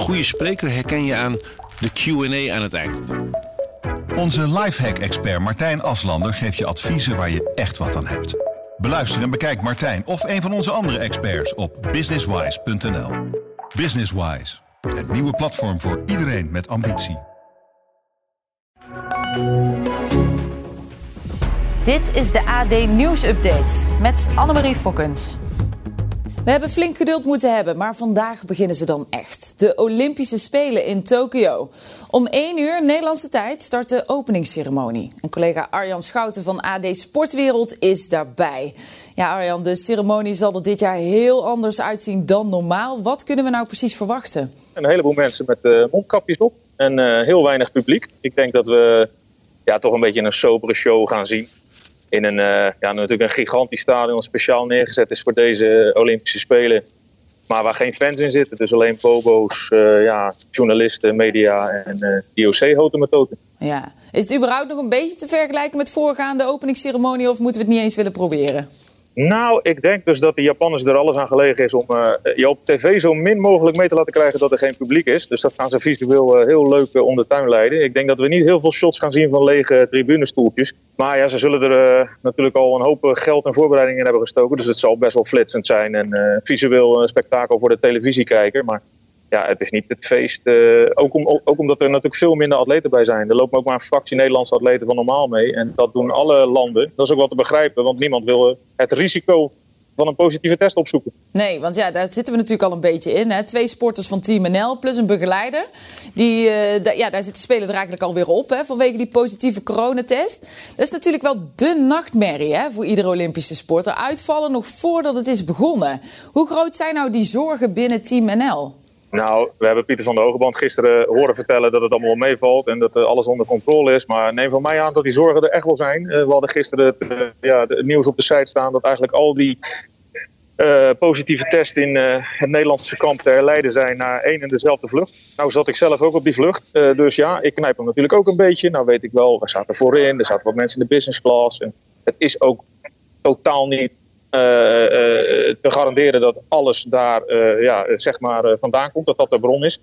goede spreker herken je aan de Q&A aan het eind. Onze lifehack-expert Martijn Aslander geeft je adviezen waar je echt wat aan hebt. Beluister en bekijk Martijn of een van onze andere experts op businesswise.nl. Businesswise, het nieuwe platform voor iedereen met ambitie. Dit is de AD Nieuws Update met Annemarie Fokkens. We hebben flink geduld moeten hebben, maar vandaag beginnen ze dan echt. De Olympische Spelen in Tokio. Om 1 uur Nederlandse tijd start de openingsceremonie. En collega Arjan Schouten van AD Sportwereld is daarbij. Ja, Arjan, de ceremonie zal er dit jaar heel anders uitzien dan normaal. Wat kunnen we nou precies verwachten? Een heleboel mensen met uh, mondkapjes op en uh, heel weinig publiek. Ik denk dat we ja, toch een beetje een sobere show gaan zien in een, uh, ja, natuurlijk een gigantisch stadion speciaal neergezet is voor deze Olympische Spelen. Maar waar geen fans in zitten. Dus alleen bobo's, uh, ja, journalisten, media en IOC houten met. Ja. Is het überhaupt nog een beetje te vergelijken met voorgaande openingsceremonie of moeten we het niet eens willen proberen? Nou, ik denk dus dat de Japanners er alles aan gelegen is om uh, je op tv zo min mogelijk mee te laten krijgen dat er geen publiek is. Dus dat gaan ze visueel uh, heel leuk uh, om de tuin leiden. Ik denk dat we niet heel veel shots gaan zien van lege tribunestoeltjes. Maar ja, ze zullen er natuurlijk al een hoop geld en voorbereidingen in hebben gestoken. Dus het zal best wel flitsend zijn en visueel een spektakel voor de televisiekijker. Maar ja, het is niet het feest. Uh, ook, om, ook, omdat er natuurlijk veel minder atleten bij zijn. Er lopen ook maar een fractie Nederlandse atleten van normaal mee. En dat doen alle landen. Dat is ook wel te begrijpen, want niemand wil het risico van een positieve test opzoeken. Nee, want ja, daar zitten we natuurlijk al een beetje in. Hè. Twee sporters van Team NL plus een begeleider. Die, da ja, daar zitten spelen er eigenlijk alweer op hè, vanwege die positieve coronatest. Dat is natuurlijk wel de nachtmerrie hè, voor iedere Olympische sporter. Uitvallen nog voordat het is begonnen. Hoe groot zijn nou die zorgen binnen Team NL? Nou, we hebben Pieter van der Hogeband gisteren horen vertellen dat het allemaal meevalt en dat alles onder controle is. Maar neem van mij aan dat die zorgen er echt wel zijn. we hadden gisteren het, uh, ja, nieuws op de site staan dat eigenlijk al die positieve testen in het Nederlandse kamp te herleiden zijn naar één en dezelfde vlucht. Nou zat ik zelf ook op die vlucht, dus ja, ik knijp hem natuurlijk ook een beetje. Nou weet ik wel, we zaten voorin, er zaten wat mensen in de business class. En het is ook totaal niet te garanderen dat alles daar uh, ja, zeg maar, vandaan komt, dat dat de bron is.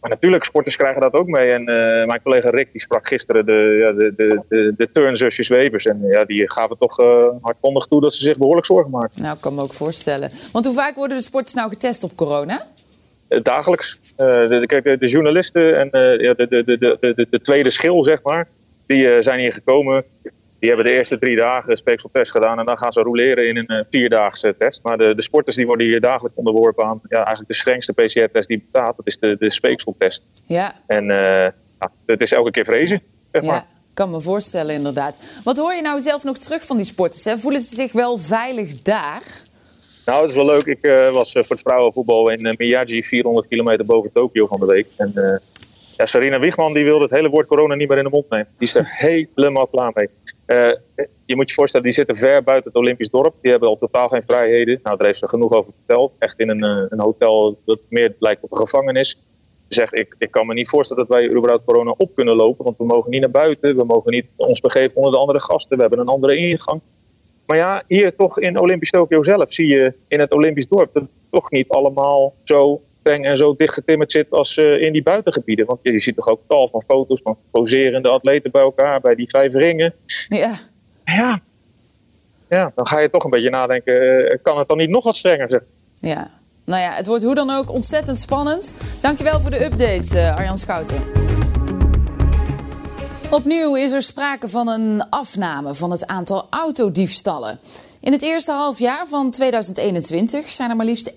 Maar natuurlijk, sporters krijgen dat ook mee. En mijn collega Rick die sprak gisteren de, ja, de, de, de, de turnzusjes Webers. En ja, die gaven toch hardkondig toe dat ze zich behoorlijk zorgen maken. Nou, ik kan me ook voorstellen. Want hoe vaak worden de sporters nou getest op corona? dagelijks. de, kijk, de, de, journalisten en ja, de, de, de, de, de, tweede schil, zeg maar, die zijn hier gekomen. Die hebben de eerste drie dagen speekseltest gedaan en dan gaan ze roleren in een uh, vierdaagse test. Maar de, de, sporters die worden hier dagelijks onderworpen aan ja, eigenlijk de strengste PCR-test die bestaat. Dat is de, de speekseltest. Ja. En uh, ja, het is elke keer vrezen. Zeg maar. Ja, kan me voorstellen inderdaad. Wat hoor je nou zelf nog terug van die sporters? Hè? Voelen ze zich wel veilig daar? Nou, het is wel leuk. Ik uh, was voor het vrouwenvoetbal in Miyagi, 400 kilometer boven Tokio van de week. En ja, Sarina Wiegman die wilde het hele woord corona niet meer in de mond nemen. Die is er helemaal klaar mee. Uh, je moet je voorstellen, die zitten ver buiten het Olympisch dorp. Die hebben al totaal geen vrijheden. Nou, daar heeft ze genoeg over verteld. Echt in een, uh, een hotel dat meer lijkt op een gevangenis. Ze zegt, ik, ik kan me niet voorstellen dat wij überhaupt corona op kunnen lopen. Want we mogen niet naar buiten. We mogen niet ons begeven onder de andere gasten. We hebben een andere ingang. Maar ja, hier toch in Olympisch Tokio zelf zie je in het Olympisch dorp... dat het toch niet allemaal zo en zo dicht getimmerd zit als uh, in die buitengebieden. Want je ziet toch ook tal van foto's van poserende atleten bij elkaar, bij die vijf ringen. Ja. Ja. Ja, dan ga je toch een beetje nadenken, uh, kan het dan niet nog wat strenger zijn? Ja. Nou ja, het wordt hoe dan ook ontzettend spannend. Dankjewel voor de update, uh, Arjan Schouten. Opnieuw is er sprake van een afname van het aantal autodiefstallen. In het eerste halfjaar van 2021 zijn er maar liefst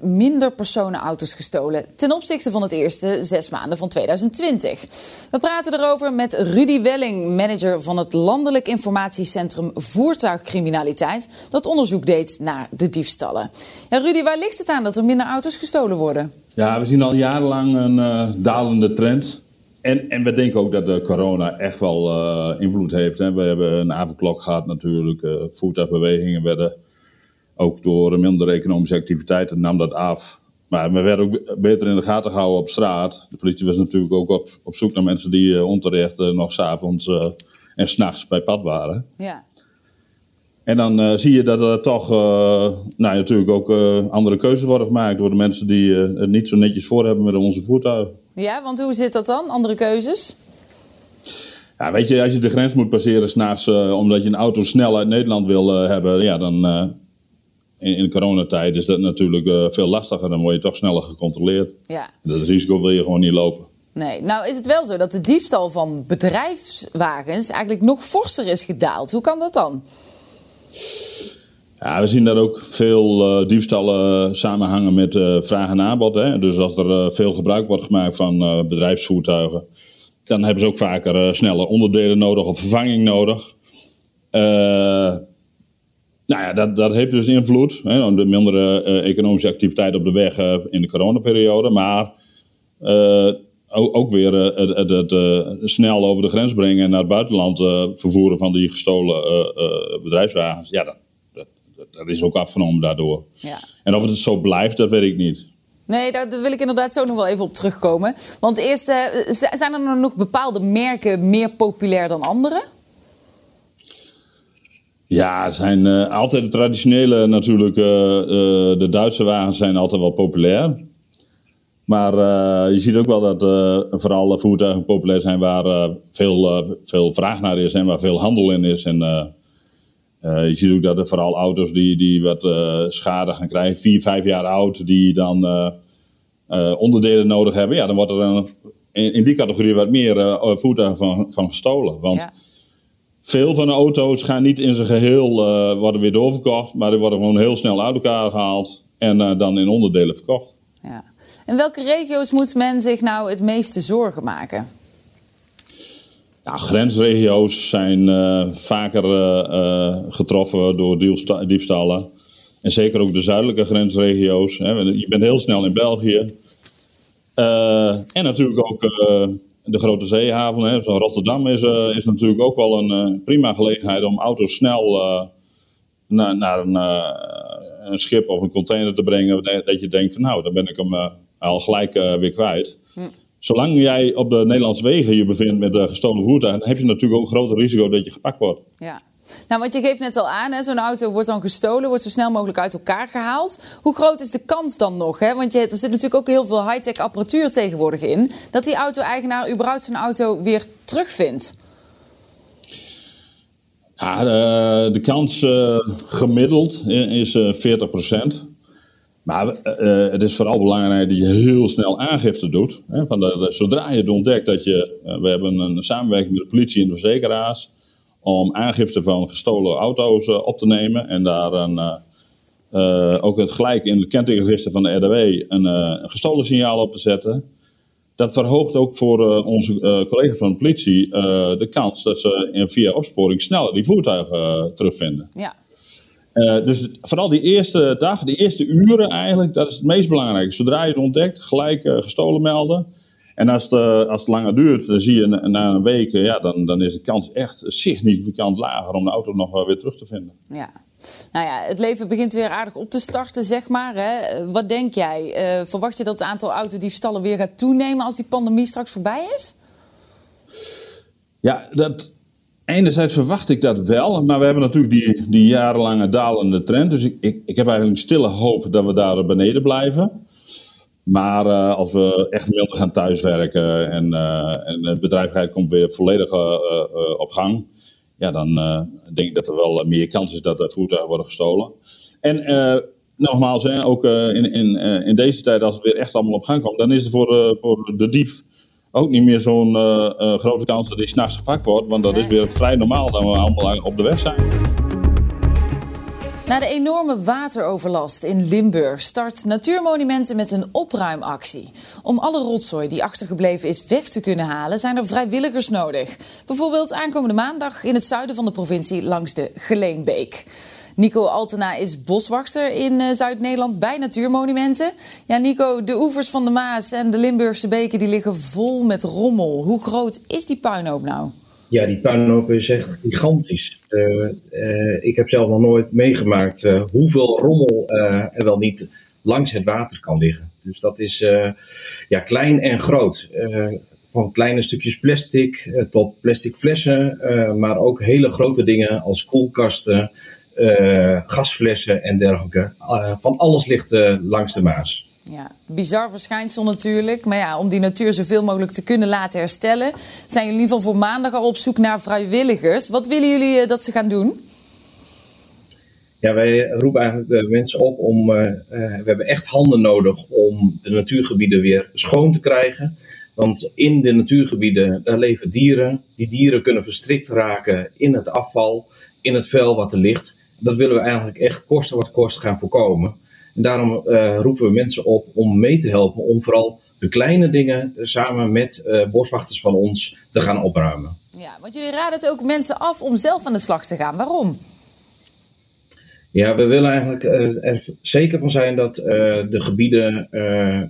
21% minder personenauto's gestolen ten opzichte van het eerste zes maanden van 2020. We praten erover met Rudy Welling, manager van het Landelijk Informatiecentrum Voertuigcriminaliteit, dat onderzoek deed naar de diefstallen. Ja, Rudy, waar ligt het aan dat er minder auto's gestolen worden? Ja, we zien al jarenlang een uh, dalende trend. En, en we denken ook dat de corona echt wel uh, invloed heeft. Hè. We hebben een avondklok gehad natuurlijk. Uh, voertuigbewegingen werden ook door mindere economische activiteiten nam dat af. Maar we werden ook beter in de gaten gehouden op straat. De politie was natuurlijk ook op, op zoek naar mensen die uh, onterecht nog s'avonds en s'nachts bij pad waren. Ja. En dan zie je dat er toch nou, natuurlijk ook andere keuzes worden gemaakt door de mensen die het niet zo netjes voor hebben met onze voertuigen. Ja, want hoe zit dat dan? Andere keuzes? Ja, weet je, als je de grens moet passeren s'nachts omdat je een auto snel uit Nederland wil hebben, ja, dan in, in coronatijd is dat natuurlijk veel lastiger. Dan word je toch sneller gecontroleerd. Ja. Dat risico wil je gewoon niet lopen. Nee, nou is het wel zo dat de diefstal van bedrijfswagens eigenlijk nog forser is gedaald. Hoe kan dat dan? Ja, we zien dat ook veel uh, diefstallen samenhangen met uh, vraag en aanbod. Hè? Dus als er veel gebruik wordt gemaakt van bedrijfsvoertuigen, dan hebben ze ook vaker snelle onderdelen nodig of vervanging nodig. nou ja, dat, dat heeft dus invloed. Hè? De mindere economische activiteit op de weg in de coronaperiode. Maar ook weer het, het, snel over de grens brengen en naar het buitenland vervoeren van die gestolen bedrijfswagens. Ja, dat is ook afgenomen daardoor. Ja. En of het zo blijft, dat weet ik niet. Nee, daar wil ik inderdaad zo nog wel even op terugkomen. Want eerst, uh, zijn er nog bepaalde merken meer populair dan andere? Ja, zijn uh, altijd de traditionele natuurlijk. Uh, de Duitse wagens zijn altijd wel populair. Maar je ziet ook wel dat vooral voertuigen populair zijn waar veel, veel vraag naar is en waar veel handel in is. En uh, je ziet ook dat er vooral auto's die, die wat uh, schade gaan krijgen, vier, vijf jaar oud, die dan uh, onderdelen nodig hebben. Ja, dan wordt er een, in, in, die categorie wat meer voertuigen van, van gestolen. Want ja. veel van de auto's gaan niet in zijn geheel worden weer doorverkocht, maar die worden gewoon heel snel uit elkaar gehaald en dan in onderdelen verkocht. Ja. In welke regio's moet men zich nou het meeste zorgen maken? Ja, grensregio's zijn uh, vaker uh, getroffen door diefstallen. En zeker ook de zuidelijke grensregio's. Hè. Je bent heel snel in België. en natuurlijk ook de grote zeehaven. Hè. Zo Rotterdam is, is natuurlijk ook wel een prima gelegenheid om auto's snel naar, naar een, een, schip of een container te brengen. Dat je denkt van nou, dan ben ik hem al gelijk weer kwijt. Hm zolang jij op de Nederlandse wegen je bevindt met de gestolen voertuigen, dan heb je natuurlijk ook een groter risico dat je gepakt wordt. Ja. Nou, want je geeft net al aan, zo'n auto wordt dan gestolen, wordt zo snel mogelijk uit elkaar gehaald. Hoe groot is de kans dan nog? Hè? Want je, er zit natuurlijk ook heel veel high-tech apparatuur tegenwoordig in, dat die auto-eigenaar überhaupt zijn auto weer terugvindt. Ja, de, de kans uh, gemiddeld is uh, 40%. Maar uh, het is vooral belangrijk dat je heel snel aangifte doet. Hè, van zodra je het ontdekt dat je. Uh, we hebben een samenwerking met de politie en de verzekeraars. om aangifte van gestolen auto's op te nemen. En daar een, ook het gelijk in het kentekenregister van de RDW een, een, gestolen signaal op te zetten. Dat verhoogt ook voor onze collega's van de politie de kans dat ze in, via opsporing sneller die voertuigen terugvinden. Ja. Uh, dus vooral die eerste dag, die eerste uren eigenlijk, dat is het meest belangrijke. Zodra je het ontdekt, gelijk uh, gestolen melden. En als het, uh, als het langer duurt, dan zie je na, na een week, ja, dan, dan is de kans echt significant lager om de auto nog weer terug te vinden. Ja. Nou ja, het leven begint weer aardig op te starten, zeg maar. Hè. Wat denk jij? verwacht je dat het aantal autodiefstallen weer gaat toenemen als die pandemie straks voorbij is? Ja, dat, Enerzijds verwacht ik dat wel, maar we hebben natuurlijk die, die jarenlange dalende trend. Dus ik, ik, ik heb eigenlijk stille hoop dat we daar beneden blijven. Maar uh, als we echt minder gaan thuiswerken en, uh, en de bedrijvigheid komt weer volledig uh, op gang, ja, dan denk ik dat er wel meer kans is dat er voertuigen worden gestolen. En nogmaals, ook in, in, in deze tijd, als het weer echt allemaal op gang komt, dan is het voor, voor de dief ook niet meer zo'n uh, uh, grote kans dat hij s'nachts gepakt wordt. Want dat is weer vrij normaal dat we allemaal op de weg zijn. Na de enorme wateroverlast in Limburg start Natuurmonumenten met een opruimactie. Om alle rotzooi die achtergebleven is weg te kunnen halen, zijn er vrijwilligers nodig. Bijvoorbeeld aankomende maandag in het zuiden van de provincie langs de Geleenbeek. Nico Altena is boswachter in uh, Zuid-Nederland bij natuurmonumenten. Ja, Nico, de oevers van de Maas en de Limburgse beken die liggen vol met rommel. Hoe groot is die puinhoop nou? Ja, die puinhoop is echt gigantisch. Uh, uh, ik heb zelf nog nooit meegemaakt hoeveel rommel er wel niet langs het water kan liggen. Dus dat is ja, klein en groot van kleine stukjes plastic tot plastic flessen, maar ook hele grote dingen als koelkasten, gasflessen en dergelijke. van alles ligt langs de Maas. Ja, bizar verschijnsel natuurlijk. Maar ja, om die natuur zoveel mogelijk te kunnen laten herstellen, zijn jullie in ieder geval voor maandag al op zoek naar vrijwilligers. Wat willen jullie dat ze gaan doen? Ja, wij roepen eigenlijk de mensen op om. We hebben echt handen nodig om de natuurgebieden weer schoon te krijgen. Want in de natuurgebieden, daar leven dieren. Die dieren kunnen verstrikt raken in het afval, in het vuil wat er ligt. Dat willen we eigenlijk echt kosten wat kost gaan voorkomen. En daarom uh, roepen we mensen op om mee te helpen, om vooral de kleine dingen samen met uh, boswachters van ons te gaan opruimen. Ja, want jullie raden het ook mensen af om zelf aan de slag te gaan. Waarom? Ja, we willen eigenlijk uh, er zeker van zijn dat de gebieden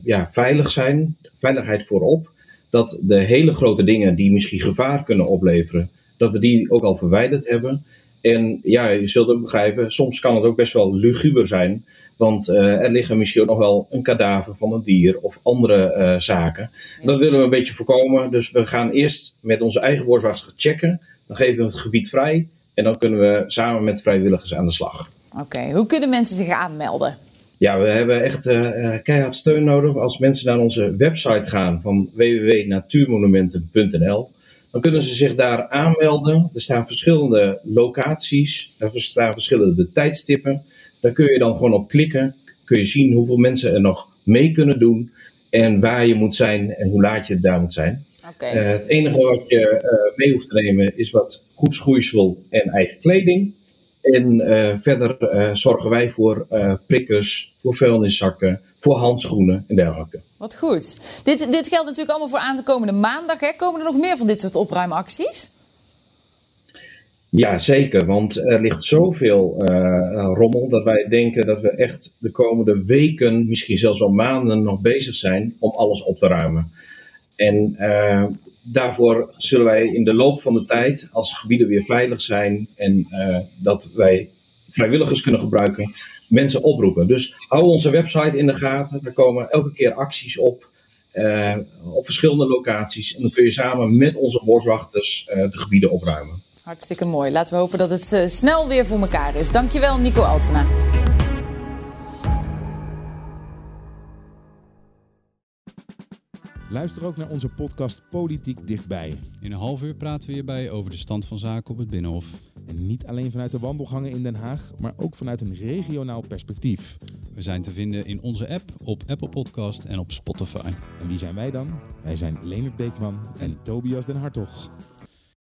ja, veilig zijn, veiligheid voorop. Dat de hele grote dingen die misschien gevaar kunnen opleveren, dat we die ook al verwijderd hebben. En ja, je zult ook begrijpen, soms kan het ook best wel luguber zijn. Want er liggen misschien nog wel een kadaver van een dier of andere zaken. Dat willen we een beetje voorkomen. Dus we gaan eerst met onze eigen boswachters checken. Dan geven we het gebied vrij. En dan kunnen we samen met vrijwilligers aan de slag. Oké, hoe kunnen mensen zich aanmelden? Ja, we hebben echt uh, keihard steun nodig. Als mensen naar onze website gaan van www.natuurmonumenten.nl, dan kunnen ze zich daar aanmelden. Er staan verschillende locaties, er staan verschillende tijdstippen. Daar kun je dan gewoon op klikken. Kun je zien hoeveel mensen er nog mee kunnen doen en waar je moet zijn en hoe laat je daar moet zijn. Okay. Uh, het enige wat je uh, mee hoeft te nemen is wat goed schoeisel en eigen kleding. En uh, verder zorgen wij voor prikkers, voor vuilniszakken, voor handschoenen en dergelijke. Wat goed. Dit, dit geldt natuurlijk allemaal voor aan de komende maandag. Hè? Komen er nog meer van dit soort opruimacties? Ja, zeker. Want er ligt zoveel rommel dat wij denken dat we echt de komende weken, misschien zelfs al maanden, nog bezig zijn om alles op te ruimen. En daarvoor zullen wij in de loop van de tijd, als gebieden weer veilig zijn en uh, dat wij vrijwilligers kunnen gebruiken, mensen oproepen. Dus hou onze website in de gaten. Er komen elke keer acties op. Uh, op verschillende locaties. En dan kun je samen met onze boswachters uh, de gebieden opruimen. Hartstikke mooi. Laten we hopen dat het snel weer voor elkaar is. Dankjewel, Nico Altena. Luister ook naar onze podcast Politiek Dichtbij. In een half uur praten we hierbij over de stand van zaken op het Binnenhof. En niet alleen vanuit de wandelgangen in Den Haag, maar ook vanuit een regionaal perspectief. We zijn te vinden in onze app, op Apple Podcast en op Spotify. En wie zijn wij dan? Wij zijn Leonard Beekman en Tobias den Hartog.